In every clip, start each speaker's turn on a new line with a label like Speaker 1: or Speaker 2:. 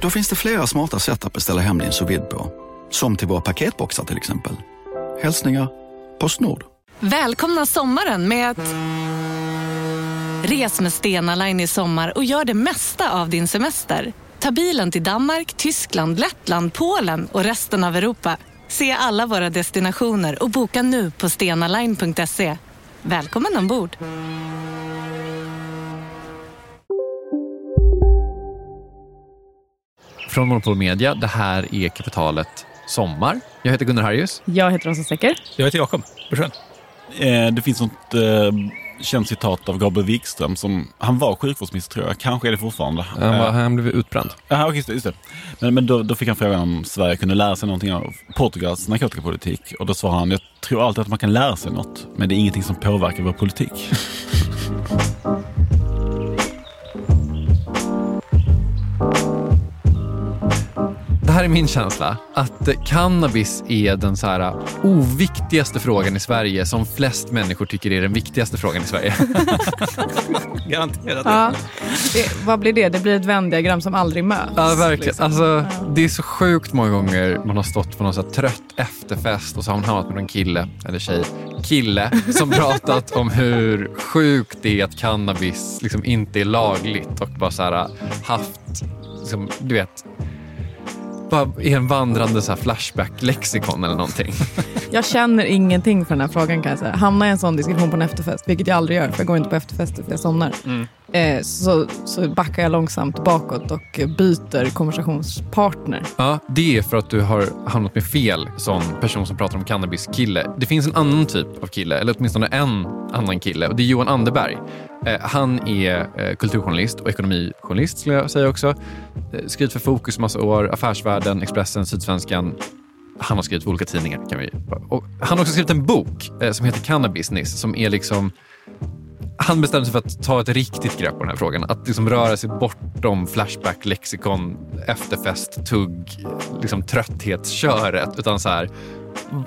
Speaker 1: Då finns det flera smarta sätt att beställa hem din sous på. Som till våra paketboxar till exempel. Hälsningar Postnord.
Speaker 2: Välkomna sommaren med att... Res med Stena Line i sommar och gör det mesta av din semester. Ta bilen till Danmark, Tyskland, Lettland, Polen och resten av Europa. Se alla våra destinationer och boka nu på stenaline.se. Välkommen ombord!
Speaker 3: Från Monopol Media, det här är Kapitalet Sommar. Jag heter Gunnar Harrius.
Speaker 4: Jag heter Rosa Secker.
Speaker 5: Jag heter Jakob Bursén. Eh, det finns något eh, känt citat av Gabriel Wikström. Som, han var sjukvårdsminister tror jag, kanske är det fortfarande.
Speaker 3: Han, var, han blev utbränd.
Speaker 5: Ja, okay, just det. Men, men då, då, fick han frågan om Sverige kunde lära sig någonting av Portugals narkotikapolitik. Och då svarade han, jag tror alltid att man kan lära sig något, men det är ingenting som påverkar vår politik.
Speaker 3: här är min känsla, att cannabis är den så här oviktigaste frågan i Sverige som flest människor tycker är den viktigaste frågan i Sverige.
Speaker 5: Garanterat.
Speaker 4: Ja. Det, vad blir det? Det blir ett vändiagram som aldrig möts.
Speaker 3: Ja, verkligen. Liksom. Alltså, ja. Det är så sjukt många gånger man har stått på någon så trött efterfest och så har man hamnat med någon kille, eller tjej, kille som pratat om hur sjukt det är att cannabis liksom inte är lagligt och bara så här haft, liksom, du vet, bara är en vandrande Flashback-lexikon eller någonting.
Speaker 4: Jag känner ingenting för den här frågan kan jag säga. Hamnar jag i en sån diskussion på en efterfest, vilket jag aldrig gör för jag går inte på efterfester för jag somnar. Mm. Eh, så, så backar jag långsamt bakåt och byter konversationspartner.
Speaker 3: Ja, det är för att du har hamnat med fel sån person som pratar om cannabis-kille. Det finns en annan typ av kille, eller åtminstone en annan kille och det är Johan Anderberg. Eh, han är eh, kulturjournalist och ekonomijournalist skulle jag säga också. Eh, skrivit för Fokus massa år, Affärsvärlden, Expressen, Sydsvenskan. Han har skrivit för olika tidningar. Kan vi, och han har också skrivit en bok eh, som heter Cannabisness som är liksom han bestämde sig för att ta ett riktigt grepp på den här frågan. Att liksom röra sig bortom Flashback, lexikon, efterfest, tugg, liksom trötthetsköret. Utan så här,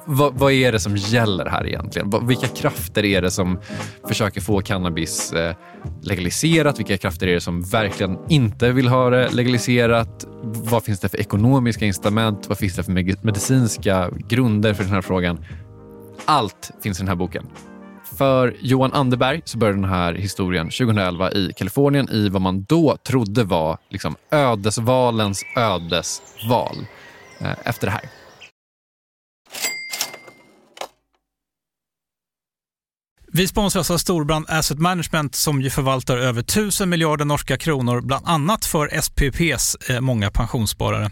Speaker 3: vad, vad, är det som gäller här egentligen? Vilka krafter är det som försöker få cannabis eh, legaliserat? Vilka krafter är det som verkligen inte vill ha det legaliserat? Vad finns det för ekonomiska incitament? Vad finns det för medicinska grunder för den här frågan? Allt finns i den här boken. För Johan Anderberg så började den här historien 2011 i Kalifornien i vad man då trodde var liksom ödesvalens ödesval eh, efter det här.
Speaker 6: Vi sponsras av Storbrand Asset Management som ju förvaltar över 1000 miljarder norska kronor, bland annat för SPPs eh, många pensionssparare.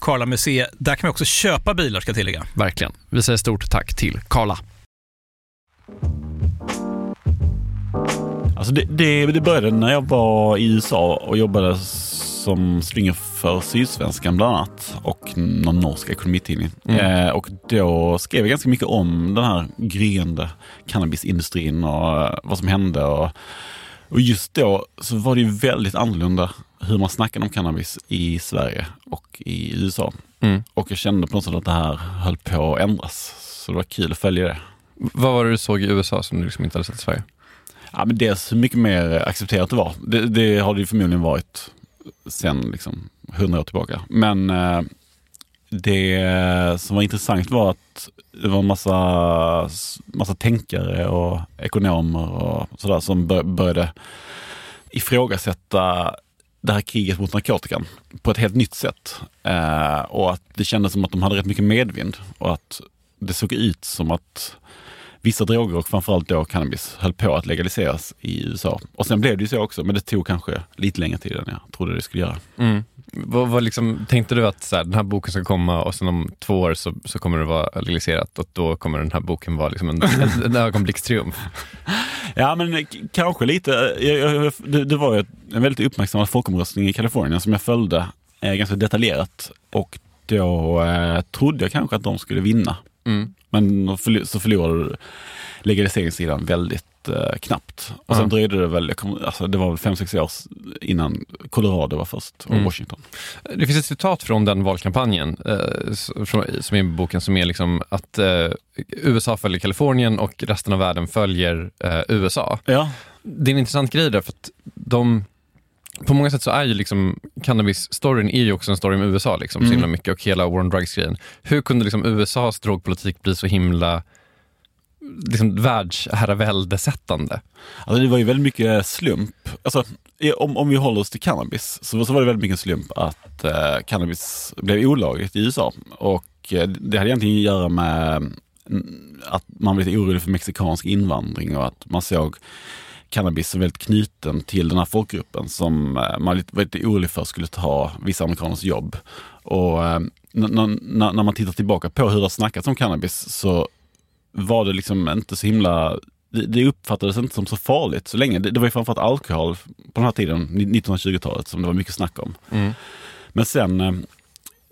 Speaker 6: Karla Museet. Där kan man också köpa bilar ska jag tillägga.
Speaker 7: Verkligen. Vi säger stort tack till Karla.
Speaker 5: Alltså det, det, det började när jag var i USA och jobbade som springer för Sydsvenskan bland annat och någon norsk ekonomitidning. Mm. Eh, och då skrev jag ganska mycket om den här gryende cannabisindustrin och eh, vad som hände. Och, och just då så var det ju väldigt annorlunda hur man snackade om cannabis i Sverige och i USA. Mm. Och jag kände på något sätt att det här höll på att ändras. Så det var kul att följa det.
Speaker 7: Vad var det du såg i USA som du liksom inte hade sett i Sverige?
Speaker 5: Ja, men dels hur mycket mer accepterat det var. Det, det har det ju förmodligen varit sen liksom, hundra år tillbaka. Men eh, det som var intressant var att det var en massa, massa tänkare och ekonomer och sådär som började ifrågasätta det här kriget mot narkotikan på ett helt nytt sätt. Eh, och att det kändes som att de hade rätt mycket medvind och att det såg ut som att vissa droger och framförallt då cannabis höll på att legaliseras i USA. Och sen blev det ju så också, men det tog kanske lite längre tid än jag trodde det skulle göra.
Speaker 7: Mm. Vad, vad liksom, tänkte du att så här, den här boken ska komma och sen om två år så, så kommer det vara legaliserat och då kommer den här boken vara liksom en, en, en ögonblickstriumf?
Speaker 5: Ja, men kanske lite. Det, det var ju en väldigt uppmärksammad folkomröstning i Kalifornien som jag följde eh, ganska detaljerat och då eh, trodde jag kanske att de skulle vinna. Mm. Men så förlorade legaliseringssidan väldigt knappt. Och sen mm. dröjde det väl, alltså det var väl fem sex år innan Colorado var först och mm. Washington.
Speaker 7: Det finns ett citat från den valkampanjen eh, som är i boken som är liksom att eh, USA följer Kalifornien och resten av världen följer eh, USA.
Speaker 5: Ja.
Speaker 7: Det är en intressant grej där för att de på många sätt så är ju liksom cannabis-storyn är ju också en story om USA liksom, så
Speaker 5: Mm.
Speaker 7: himla mycket och hela War on Drugs-grejen. Hur kunde liksom USAs drogpolitik bli så himla liksom, världsherraväldesättande?
Speaker 5: Alltså det var ju väldigt mycket slump. Alltså, om, om vi håller oss till cannabis så, så var det väldigt mycket slump att eh, cannabis blev olagligt i USA. Och eh, det hade egentligen att göra med mm, att man blev lite orolig för mexikansk invandring och att man såg cannabis som väldigt knuten till den här folkgruppen som eh, man var lite orolig för skulle ta vissa amerikaners jobb. Och eh, när, när man tittar tillbaka på hur det har snackats om cannabis så var det liksom inte så himla det, uppfattades inte som så farligt så länge. Det, var ju framförallt alkohol på den här tiden, 1920-talet, som det var mycket snack om.
Speaker 7: Mm.
Speaker 5: Men sen eh,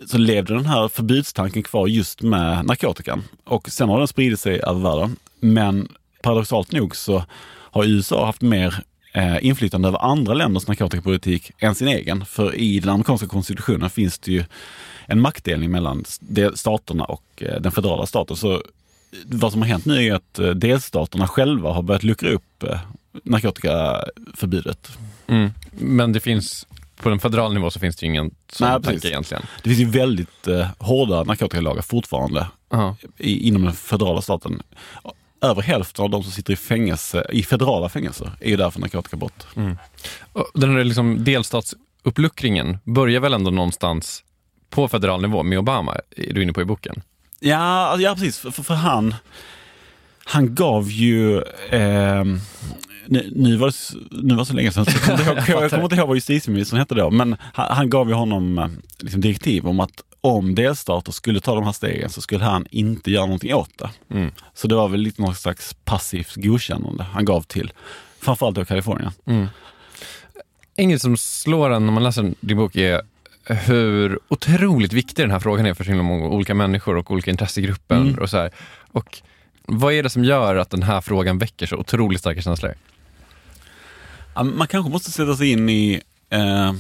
Speaker 5: så levde den här förbudstanken kvar just med narkotikan. Och sen har den spridit sig över världen. Men paradoxalt nog så har USA haft mer eh, inflytande över andra länders narkotikapolitik än sin egen. För i den amerikanska konstitutionen finns det ju en maktdelning mellan staterna och eh, den federala staten. Så vad som har hänt nu är att eh, delstaterna själva har börjat luckra upp eh, narkotikaförbudet.
Speaker 7: Mm. Men det finns, på den federal nivå så finns det ju ingen sån
Speaker 5: Nej,
Speaker 7: tanke egentligen.
Speaker 5: Det finns ju väldigt eh, hårda narkotikalagar fortfarande
Speaker 7: Ja.
Speaker 5: i, inom den federala staten. Över hälften av de som sitter i fängelse, i federala fängelser är ju där för narkotikabrott.
Speaker 7: Och Den här liksom delstatsuppluckringen börjar väl ändå någonstans på federal nivå med Obama, är du inne på i boken?
Speaker 5: Ja, ja precis. För, för, han, han gav ju... ehm, nu, nu, var det, nu var det så länge sedan så jag kommer inte ihåg, jag kommer inte ihåg vad justitieministern hette då. Men han, han gav ju honom eh, liksom, direktiv om att om delstater skulle ta de här stegen så skulle han inte göra någonting åt det.
Speaker 7: Mm.
Speaker 5: Så det var väl lite någon slags passivt godkännande han gav till framförallt då Kalifornien.
Speaker 7: Inget som slår en när man läser din bok är hur otroligt viktig den här frågan är för så himla många olika människor och olika intressegrupper.
Speaker 5: Mm.
Speaker 7: Och så här. Och vad är det som gör att den här frågan väcker så otroligt starka känslor?
Speaker 5: Man kanske måste sätta sig in i eh,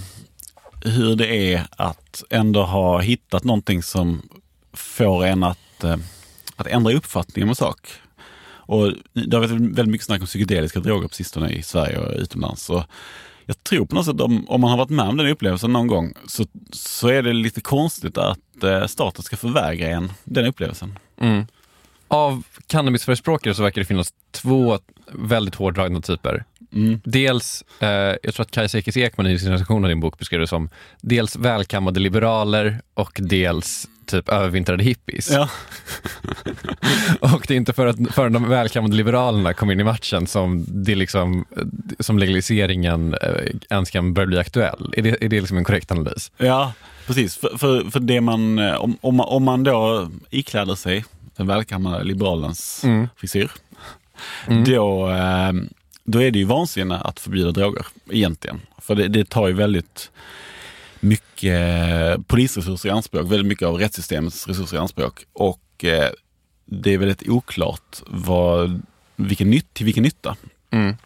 Speaker 5: hur det är att ändå ha hittat någonting som får en att, eh, att ändra uppfattning om en sak. Och det har varit väldigt mycket snack om psykedeliska droger på sistone i Sverige och utomlands. Så jag tror på något sätt om, om man har varit med om den upplevelsen någon gång så, så är det lite konstigt att eh, staten ska förvägra en den upplevelsen.
Speaker 7: Mm. Av cannabisförespråkare så verkar det finnas två väldigt hårdragna typer.
Speaker 5: Mm.
Speaker 7: Dels, eh, jag tror att Kajsa Ekis Ekman i sin recension av din bok beskrev det som dels välkammade liberaler och dels typ övervintrade hippies.
Speaker 5: Ja.
Speaker 7: Och det är inte för att för de välkammade liberalerna kom in i matchen som, det liksom, som legaliseringen eh, ens kan börja bli aktuell. Är det, är det liksom en korrekt analys?
Speaker 5: Ja, precis. För, för, för det man, eh, om, om, man, om man då ikläder sig den välkammade liberalens
Speaker 7: Mm.
Speaker 5: frisyr, då, eh, då är det ju vansinne att förbjuda droger egentligen. För det, det tar ju väldigt mycket polisresurser i anspråk, väldigt mycket av rättssystemets resurser i anspråk. Och eh, det är väldigt oklart vad, vilken nytt, till vilken nytta.
Speaker 7: Mm.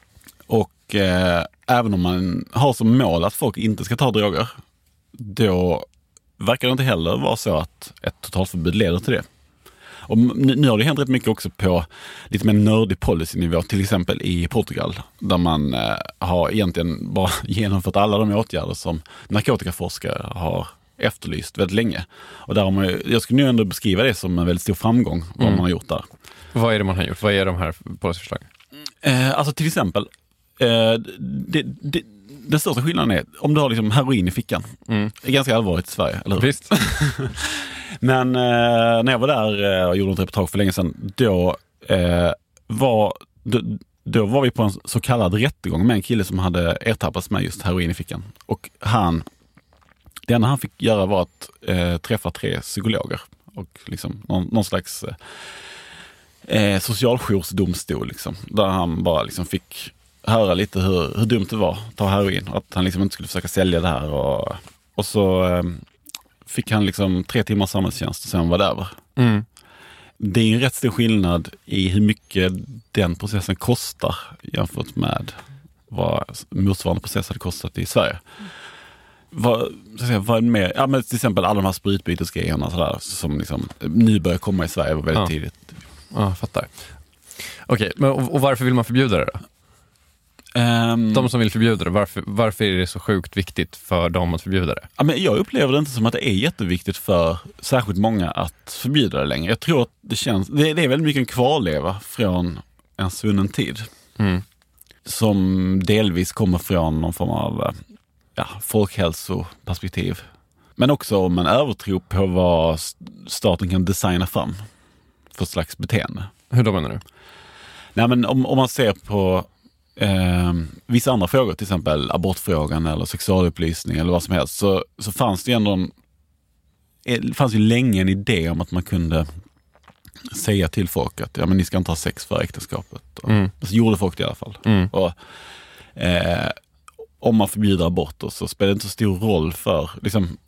Speaker 5: Och eh, även om man har som mål att folk inte ska ta droger, då verkar det inte heller vara så att ett totalförbud leder till det. Och nu nu har det hänt rätt mycket också på lite mer nördig policynivå, till exempel i Portugal, där man eh, har egentligen bara genomfört alla de åtgärder som narkotikaforskare har efterlyst väldigt länge. Och där har man, ju- jag skulle nu ändå beskriva det som en väldigt stor framgång, vad
Speaker 7: Mm.
Speaker 5: man har gjort där.
Speaker 7: Vad är det man har gjort? Vad är de här policyförslagen?
Speaker 5: Eh, alltså till exempel, eh, det, det, den största skillnaden är om du har liksom heroin i fickan.
Speaker 7: Mm.
Speaker 5: Det är ganska allvarligt i Sverige, eller hur?
Speaker 7: Visst?
Speaker 5: Men eh, när jag var där eh, och gjorde ett reportage för länge sedan, då, eh, var, då, då var vi på en så kallad rättegång med en kille som hade ertappats med just heroin i fickan. Och han, det enda han fick göra var att eh, träffa tre psykologer och liksom någon, någon slags eh, eh, socialjoursdomstol. Liksom, där han bara liksom fick höra lite hur, hur dumt det var att ta heroin. Att han liksom inte skulle försöka sälja det här. Och, och så eh, fick han liksom tre timmars samhällstjänst och sen var det över.
Speaker 7: Mm.
Speaker 5: Det är en rätt stor skillnad i hur mycket den processen kostar jämfört med vad motsvarande process hade kostat i Sverige. Vad, säga, vad mer? Ja, men till exempel alla de här sprutbytesgrejerna sådär, som liksom, nu börjar komma i Sverige väldigt
Speaker 7: Ja.
Speaker 5: tidigt.
Speaker 7: Ja, fattar. Okej, men och, och varför vill man förbjuda det då?
Speaker 5: Ehm,
Speaker 7: De som vill förbjuda det, varför, varför är det så sjukt viktigt för dem att förbjuda det?
Speaker 5: Ja, men jag upplever det inte som att det är jätteviktigt för särskilt många att förbjuda det längre. Jag tror att det känns, det, det är väldigt mycket en kvarleva från en svunnen tid.
Speaker 7: Mm.
Speaker 5: Som delvis kommer från någon form av eh, ja, folkhälsoperspektiv. Men också om en övertro på vad staten kan designa fram för slags beteende.
Speaker 7: Hur då menar du?
Speaker 5: Nej, men om, om man ser på eh, vissa andra frågor, till exempel abortfrågan eller sexualupplysning eller vad som helst, så, så fanns det ändå en, eh, fanns ju länge en idé om att man kunde säga till folk att ja, men ni ska inte ha sex för äktenskapet.
Speaker 7: Mm.
Speaker 5: Så gjorde folk det i alla fall.
Speaker 7: Mm.
Speaker 5: Och, eh, om man förbjuder aborter så spelar det inte så stor roll för, liksom,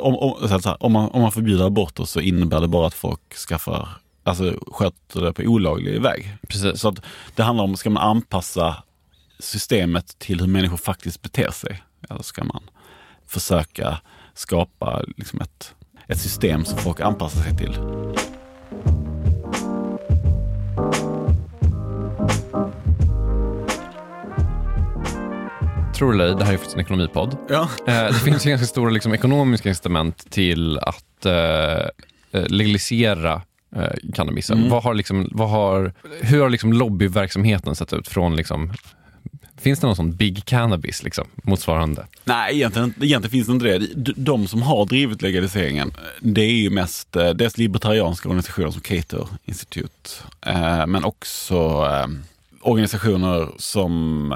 Speaker 5: om, om, här, om, man, om man förbjuder aborter så innebär det bara att folk skaffar, alltså sköter det på olaglig väg.
Speaker 7: Precis.
Speaker 5: Så att det handlar om, ska man anpassa systemet till hur människor faktiskt beter sig? Eller ska man försöka skapa liksom ett, ett system som folk anpassar sig till?
Speaker 7: Tror det eller ej, det här är faktiskt en ekonomipodd.
Speaker 5: Ja.
Speaker 7: Eh, det finns ju ganska stora liksom, ekonomiska incitament till att eh, eh, legalisera eh, cannabisen.
Speaker 5: Mm.
Speaker 7: Vad har liksom, vad har, hur har liksom lobbyverksamheten sett ut från liksom, Finns det någon sån big cannabis liksom, motsvarande?
Speaker 5: Nej, egentligen, egentligen finns det inte det. De- som har drivit legaliseringen, det är ju mest eh, dels libertarianska organisationer som Cato Institute, eh, men också eh, organisationer som,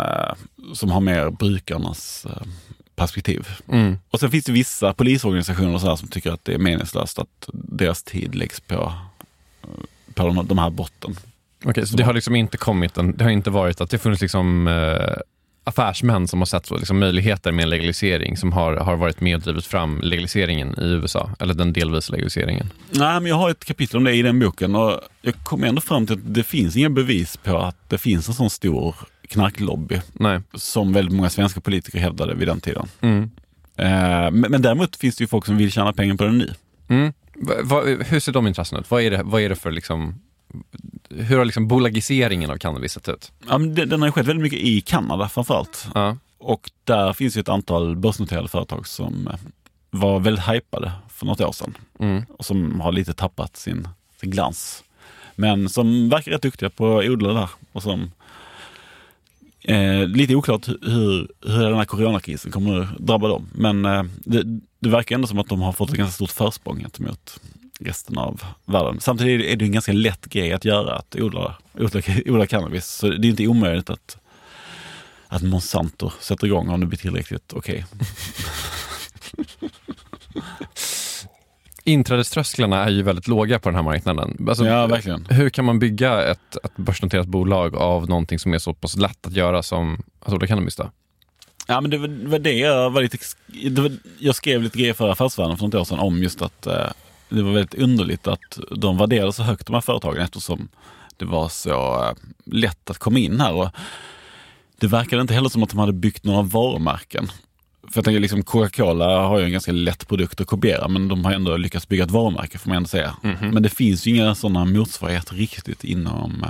Speaker 5: som har mer brukarnas perspektiv.
Speaker 7: Mm.
Speaker 5: Och sen finns det vissa polisorganisationer så som tycker att det är meningslöst att deras tid läggs på, på de, de här brotten.
Speaker 7: Okej, så det har liksom inte kommit en, det har inte varit att det funnits liksom eh, affärsmän som har sett så, liksom, möjligheter med legalisering som har, har varit med och drivit fram legaliseringen i USA, eller den delvis legaliseringen.
Speaker 5: Nej, men jag har ett kapitel om det i den boken och jag kom ändå fram till att det finns inga bevis på att det finns en sån stor knarklobby
Speaker 7: Nej.
Speaker 5: som väldigt många svenska politiker hävdade vid den tiden.
Speaker 7: Mm.
Speaker 5: Eh, men, men däremot finns det ju folk som vill tjäna pengar på den nu.
Speaker 7: Mm. Va, va, hur ser de intressena ut? Vad är det, vad är det för liksom, hur har liksom bolagiseringen av cannabis sett ut?
Speaker 5: Ja, det, den har skett väldigt mycket i Kanada framförallt.
Speaker 7: Ja.
Speaker 5: Och där finns ju ett antal börsnoterade företag som eh, var väldigt hypade för något år sedan.
Speaker 7: Mm.
Speaker 5: och som har lite tappat sin, sin glans. Men som verkar rätt duktiga på att odla där och som eh, lite oklart hur, hur den här coronakrisen kommer att drabba dem. Men eh, det, det verkar ändå som att de har fått ett ganska stort försprång gentemot resten av världen. Samtidigt är det en ganska lätt grej att göra, att odla, odla, odla cannabis. Så det är inte omöjligt att, att Monsanto sätter igång om det blir tillräckligt okej.
Speaker 7: Inträdeströsklarna är ju väldigt låga på den här marknaden. Alltså,
Speaker 5: Ja, verkligen.
Speaker 7: Hur kan man bygga ett, ett börsnoterat bolag av någonting som är så pass lätt att göra som att odla cannabis? Då?
Speaker 5: Ja, men det var, det jag var lite... Var, jag skrev lite grejer för Affärsvärlden för något år sedan om just att eh, det var väldigt underligt att de värderade så högt de här företagen eftersom det var så eh, lätt att komma in här. Och det verkade inte heller som att de hade byggt några varumärken. För jag tänker liksom Coca-Cola har ju en ganska lätt produkt att kopiera men de har ändå lyckats bygga ett varumärke får man ändå säga. Men det finns ju inga sådana motsvarigheter riktigt inom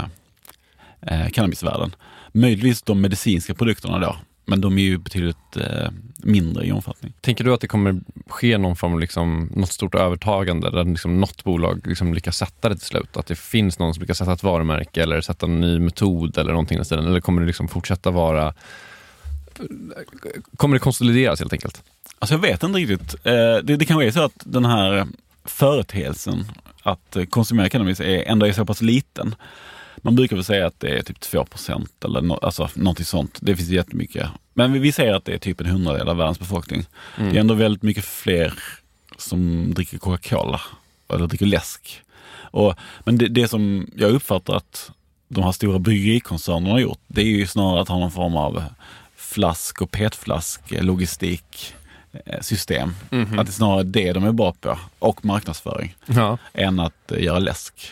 Speaker 5: eh, eh, cannabisvärlden. Möjligtvis de medicinska produkterna då, men de är ju betydligt eh, mindre i omfattning.
Speaker 7: Tänker du att det kommer ske någon form av liksom, något stort övertagande där liksom något bolag liksom lyckas sätta det till slut? Att det finns någon som lyckas sätta ett varumärke eller sätta en ny metod eller någonting i stilen? Eller kommer det liksom fortsätta vara... Kommer det konsolideras helt enkelt?
Speaker 5: Alltså jag vet inte riktigt. Eh, det, det kanske är så att den här företeelsen att konsumera cannabis är, ändå är så pass liten. Man brukar väl säga att det är typ 2% eller no, alltså någonting sånt. Det finns jättemycket. Men vi, vi säger att det är typ en hundradel av världens befolkning. Det är ändå väldigt mycket fler som dricker Coca-Cola eller dricker läsk. Och, men det, det som jag uppfattar att de här stora bryggerikoncernerna har gjort, det är ju snarare att ha någon form av flask och petflask eh, logistik eh, system. Att det är snarare det de är bra på och marknadsföring
Speaker 7: Ja.
Speaker 5: än att eh, göra läsk.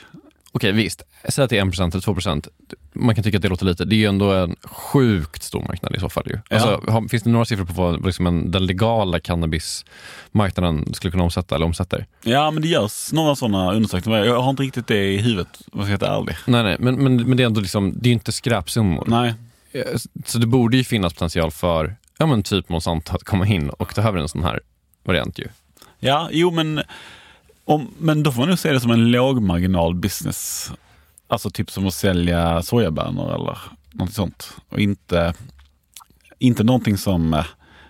Speaker 7: Okej, visst. Säg att det är 1% eller 2%. Man kan tycka att det låter lite. Det är ju ändå en sjukt stor marknad i så fall. Ju.
Speaker 5: Ja.
Speaker 7: Alltså, har, finns det några siffror på vad liksom en, den legala cannabismarknaden skulle kunna omsätta eller omsätter?
Speaker 5: Ja, men det görs några sådana undersökningar. Jag har inte riktigt det i huvudet, om jag ska vara ärlig.
Speaker 7: Nej, nej, men, men, men det är ändå liksom, det är ju inte skräpsummor.
Speaker 5: Nej.
Speaker 7: Eh, Så det borde ju finnas potential för ja, men typ Monsanto att komma in och ta över en sån här variant ju.
Speaker 5: Ja, jo men, om, men då får man nog se det som en lågmarginal business. Alltså typ som att sälja sojabönor eller något sånt. Och inte, inte någonting som eh,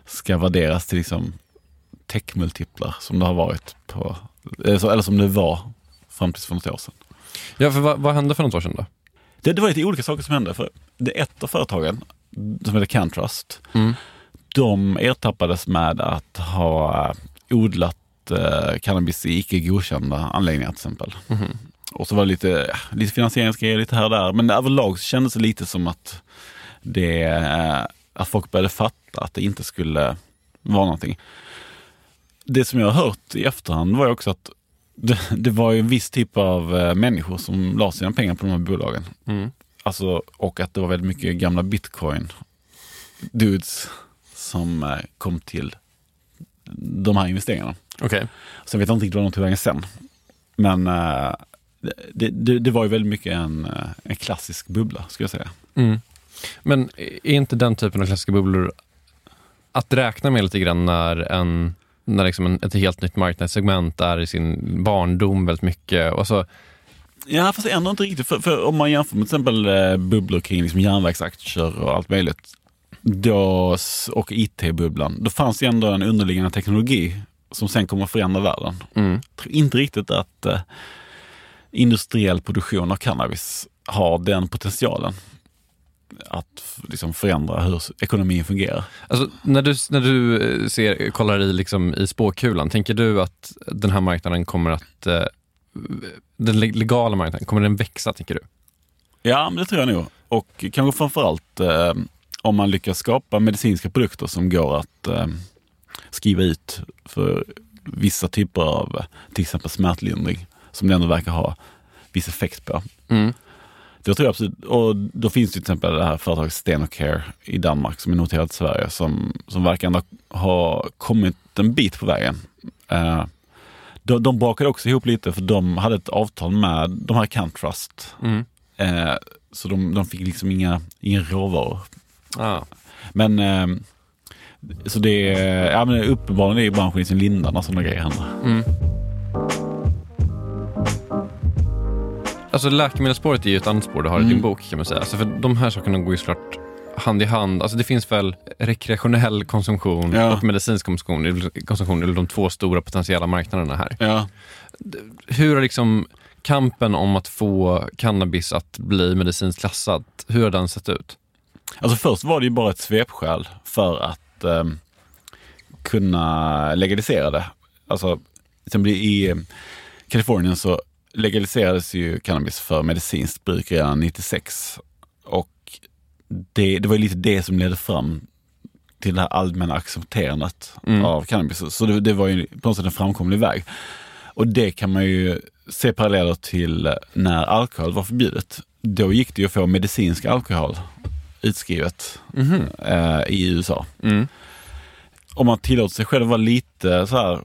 Speaker 5: ska värderas till liksom techmultiplar som det har varit på, eller så- eller som det var fram till för något år sedan.
Speaker 7: Ja, för vad, vad hände för något år sedan då?
Speaker 5: Det, det var lite olika saker som hände. För det ett av företagen, som heter Cantrust,
Speaker 7: Mm.
Speaker 5: de ertappades med att ha eh, odlat eh, cannabis i icke godkända anläggningar till exempel.
Speaker 7: Mhm.
Speaker 5: Och så var det lite, lite finansieringsgrejer lite här och där. Men överlag så kändes det lite som att, det, eh, att folk började fatta att det inte skulle vara någonting. Det som jag har hört i efterhand var ju också att det, det var ju en viss typ av eh, människor som la sina pengar på de här bolagen.
Speaker 7: Mm.
Speaker 5: Alltså, och att det var väldigt mycket gamla bitcoin dudes som eh, kom till de här investeringarna.
Speaker 7: Okej.
Speaker 5: Sen vet jag inte riktigt vad de tog vägen sen. Men det, det, det var ju väldigt mycket en, eh, en klassisk bubbla, skulle jag säga.
Speaker 7: Mm. Men är inte den typen av klassiska bubblor att räkna med lite grann när, en, när liksom en, ett helt nytt marknadssegment är i sin barndom väldigt mycket? Och så,
Speaker 5: Ja, fast ändå inte riktigt. För, för om man jämför med till exempel eh, bubblor kring liksom järnvägsaktier och allt möjligt. Då, och IT-bubblan. Då fanns det ändå en underliggande teknologi som sen kommer att förändra världen.
Speaker 7: mm.
Speaker 5: Jag tror inte riktigt att eh, industriell produktion av cannabis har den potentialen att liksom förändra hur ekonomin fungerar.
Speaker 7: Alltså, när du, när du eh, ser, kollar i, liksom, i spåkulan, tänker du att den här marknaden kommer att... Eh, den le- legala marknaden, kommer den växa, tänker du?
Speaker 5: Ja, men det tror jag nog. Och kanske framförallt eh, om man lyckas skapa medicinska produkter som går att eh, skriva ut för vissa typer av till exempel smärtlindring som det ändå verkar ha viss effekt på.
Speaker 7: Mm.
Speaker 5: Det tror jag absolut. Och då finns det till exempel det här företaget Stenocare i Danmark som är noterat i Sverige som, som verkar ändå ha kommit en bit på vägen. Eh, de, de bakade också ihop lite för de hade ett avtal med de här Cantrust.
Speaker 7: Mm.
Speaker 5: Eh, så de, de fick liksom inga, inga råvaror.
Speaker 7: Ah.
Speaker 5: Men eh, så det är, ja, men uppenbarligen är branschen i sin linda när sådana grejer händer.
Speaker 7: Mm. Alltså läkemedelsspåret är ju ett annat spår du har i din
Speaker 5: Mm.
Speaker 7: bok kan man säga. Alltså, för de här sakerna går ju såklart hand i hand. Alltså det finns väl rekreationell konsumtion
Speaker 5: Ja.
Speaker 7: och medicinsk konsumtion, konsumtion väl de två stora potentiella marknaderna här.
Speaker 5: Ja.
Speaker 7: Hur har liksom kampen om att få cannabis att bli medicinskt klassad, hur har den sett ut?
Speaker 5: Alltså först var det ju bara ett svepskäl för att eh, kunna legalisera det. Alltså, till exempel i Kalifornien så legaliserades ju cannabis för medicinskt bruk redan 96. Och det, det var ju lite det som ledde fram till det här allmänna accepterandet
Speaker 7: Mm.
Speaker 5: av cannabis. Så det, det var ju på något sätt en framkomlig väg. Och det kan man ju se paralleller till när alkohol var förbjudet. Då gick det ju att få medicinsk alkohol utskrivet eh, i USA.
Speaker 7: Mm.
Speaker 5: Om man tillåter sig själv vara lite så här,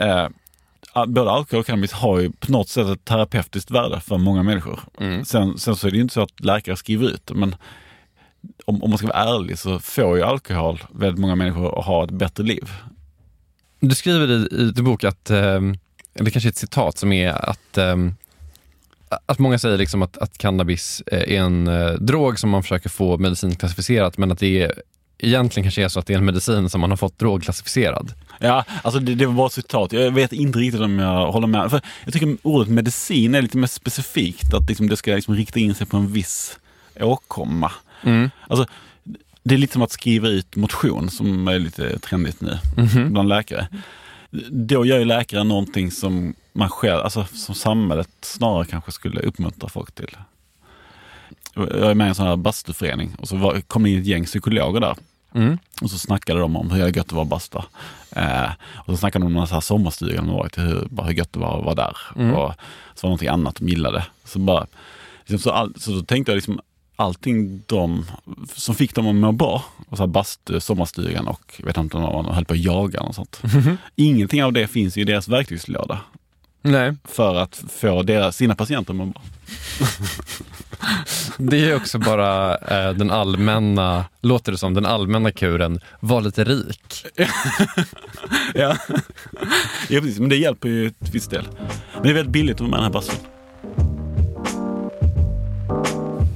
Speaker 5: eh, både alkohol och cannabis har ju på något sätt ett terapeutiskt värde för många människor.
Speaker 7: Mm.
Speaker 5: Sen, sen så är det ju inte så att läkare skriver ut det, men om, om man ska vara ärlig så får ju alkohol väldigt många människor att ha ett bättre liv.
Speaker 7: Du skriver i, i din bok att, eh, eller kanske ett citat som är att, eh, att många säger liksom att, att cannabis eh, är en eh, drog som man försöker få medicinskt klassificerat men att det är, egentligen kanske är så att det är en medicin som man har fått drogklassificerad.
Speaker 5: Ja, alltså det, det var bara ett citat. Jag vet inte riktigt om jag håller med. För jag tycker ordet medicin är lite mer specifikt. Att liksom det ska liksom rikta in sig på en viss åkomma.
Speaker 7: Mm.
Speaker 5: Alltså, det är lite som att skriva ut motion som är lite trendigt nu
Speaker 7: Mhm.
Speaker 5: bland läkare. Då gör ju läkare någonting som man själv, alltså som samhället snarare kanske skulle uppmuntra folk till. Jag är med i en sån här bastuförening och så var, kom det in ett gäng psykologer där.
Speaker 7: Mm.
Speaker 5: Och så snackade de om hur gött det var att basta. Eh, och så snackade de om någon sån här sommarstuga de varit hur, bara hur gött det var att vara där.
Speaker 7: Mm.
Speaker 5: Och så var det någonting annat de gillade. Så, bara, liksom, så, all, så då tänkte jag liksom allting de, som fick dem att må bra, och så här bastu, sommarstugan och vet inte om de höll på att jaga och sånt. Ingenting av det finns i deras verktygslåda
Speaker 7: Nej.
Speaker 5: för att få deras, sina patienter att må bra.
Speaker 7: Det är också bara eh, den allmänna, låter det som, den allmänna kuren, var lite rik.
Speaker 5: ja. ja, precis. Men det hjälper ju till viss del. Men det är väldigt billigt att vara med i den här bastun.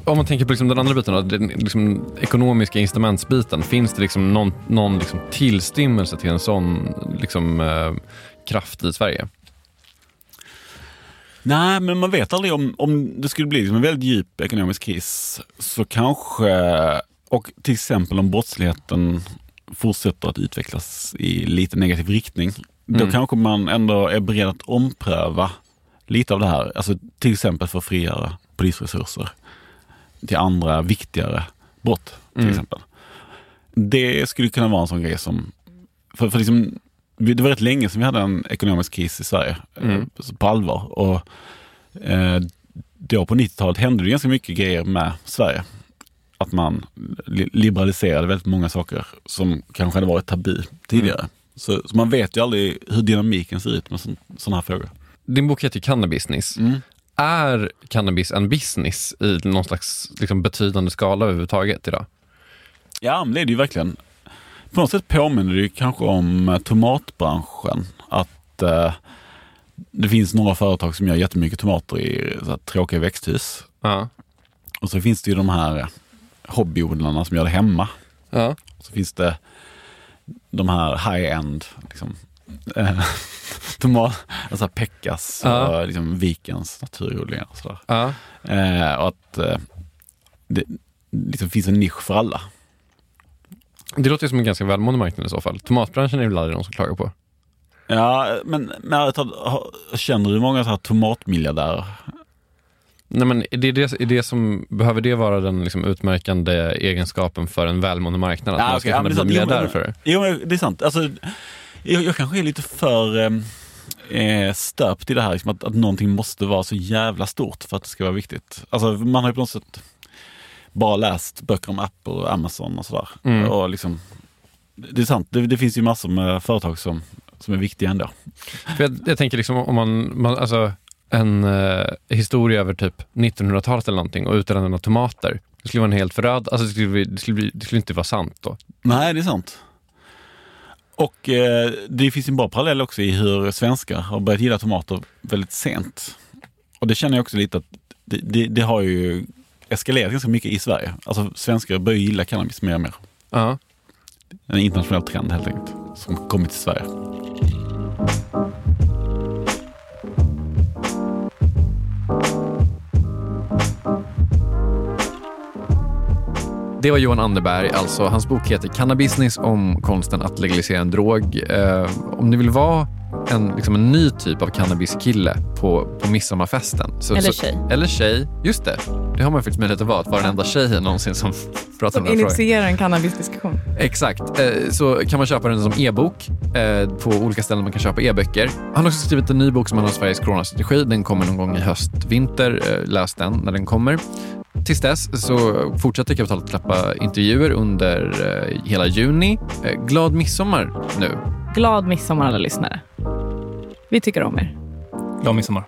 Speaker 7: Om man tänker på liksom den andra biten, då, den liksom ekonomiska incitamentsbiten. Finns det liksom någon, någon liksom tillstymmelse till en sån liksom, eh, kraft i Sverige?
Speaker 5: Nej, men man vet aldrig om, om det skulle bli liksom en väldigt djup ekonomisk kris så kanske, och till exempel om brottsligheten fortsätter att utvecklas i lite negativ riktning, då
Speaker 7: Mm.
Speaker 5: kanske man ändå är beredd att ompröva lite av det här. Alltså till exempel för att frigöra polisresurser till andra viktigare brott. till
Speaker 7: Mm.
Speaker 5: exempel. Det skulle kunna vara en sån grej som, för, för liksom, det var rätt länge sedan vi hade en ekonomisk kris i Sverige
Speaker 7: Mm.
Speaker 5: eh, på allvar. Och, eh, då på 90-talet hände det ganska mycket grejer med Sverige. Att man li- liberaliserade väldigt många saker som kanske hade varit tabu tidigare. Så, så man vet ju aldrig hur dynamiken ser ut med sådana här frågor.
Speaker 7: Din bok heter Cannabusiness.
Speaker 5: Mm.
Speaker 7: Är cannabis en business i någon slags liksom, betydande skala överhuvudtaget idag?
Speaker 5: Ja, men det är det ju verkligen. På något sätt påminner det kanske om eh, tomatbranschen. Att eh, det finns några företag som gör jättemycket tomater i så här, tråkiga växthus.
Speaker 7: Ja.
Speaker 5: Och så finns det ju de här eh, hobbyodlarna som gör det hemma.
Speaker 7: ja.
Speaker 5: Och så finns det de här high-end, liksom, eh, tomat, alltså Pekkas
Speaker 7: Ja.
Speaker 5: och liksom Vikens naturodlingar och sådär.
Speaker 7: ja.
Speaker 5: Eh, och att eh, det liksom finns en nisch för alla.
Speaker 7: Det låter ju som en ganska välmående marknad i så fall. Tomatbranschen är väl aldrig någon som klagar på?
Speaker 5: Ja, men, men känner du många så här tomatmiljardärer?
Speaker 7: Nej, men är det, det, är det som, behöver det vara den liksom utmärkande egenskapen för en välmående marknad? Att
Speaker 5: Ja,
Speaker 7: man ska
Speaker 5: ja,
Speaker 7: kunna
Speaker 5: är
Speaker 7: bli miljardär för det?
Speaker 5: Jo, men det är sant. Alltså, jag, jag kanske är lite för eh, eh, stöpt i det här, liksom att, att någonting måste vara så jävla stort för att det ska vara viktigt. Alltså, man har ju på något sätt bara läst böcker om Apple och Amazon och sådär.
Speaker 7: Mm.
Speaker 5: Och liksom, det är sant, det, det finns ju massor med företag som, som är viktiga ändå.
Speaker 7: För jag, jag tänker liksom om man, man alltså en eh, historia över typ 1900-talet eller någonting och utelämnande av tomater. Det skulle vara en helt föröd, alltså det skulle, bli, det, skulle bli, det skulle inte vara sant då.
Speaker 5: Nej, det är sant. Och eh, det finns en bra parallell också i hur svenskar har börjat gilla tomater väldigt sent. Och det känner jag också lite att det, det har ju eskalerat ganska mycket i Sverige. Alltså svenskar börjar gilla cannabis mer och mer.
Speaker 7: Ja.
Speaker 5: En internationell trend helt enkelt, som kommit till Sverige.
Speaker 7: Det var Johan Anderberg, alltså hans bok heter Cannabusiness om konsten att legalisera en drog. Eh, om ni vill vara en, liksom en ny typ av cannabiskille på, på midsommarfesten. Så,
Speaker 4: Eller
Speaker 7: så,
Speaker 4: tjej.
Speaker 7: Eller tjej, just det. Det har man faktiskt möjlighet att vara, att vara den enda tjejen någonsin som pratar om
Speaker 4: Som
Speaker 7: den här frågan.
Speaker 4: initierar en cannabisdiskussion.
Speaker 7: Exakt. Eh, Så kan man köpa den som e-bok eh, på olika ställen man kan köpa e-böcker. Han har också skrivit en ny bok som han har Sveriges coronastrategi. Den kommer någon gång i höst, vinter. Eh, Läs den när den kommer. Tills dess så fortsätter Kapitalet släppa intervjuer under hela juni. Glad midsommar nu.
Speaker 4: Glad midsommar alla lyssnare. Vi tycker om er.
Speaker 6: Glad midsommar.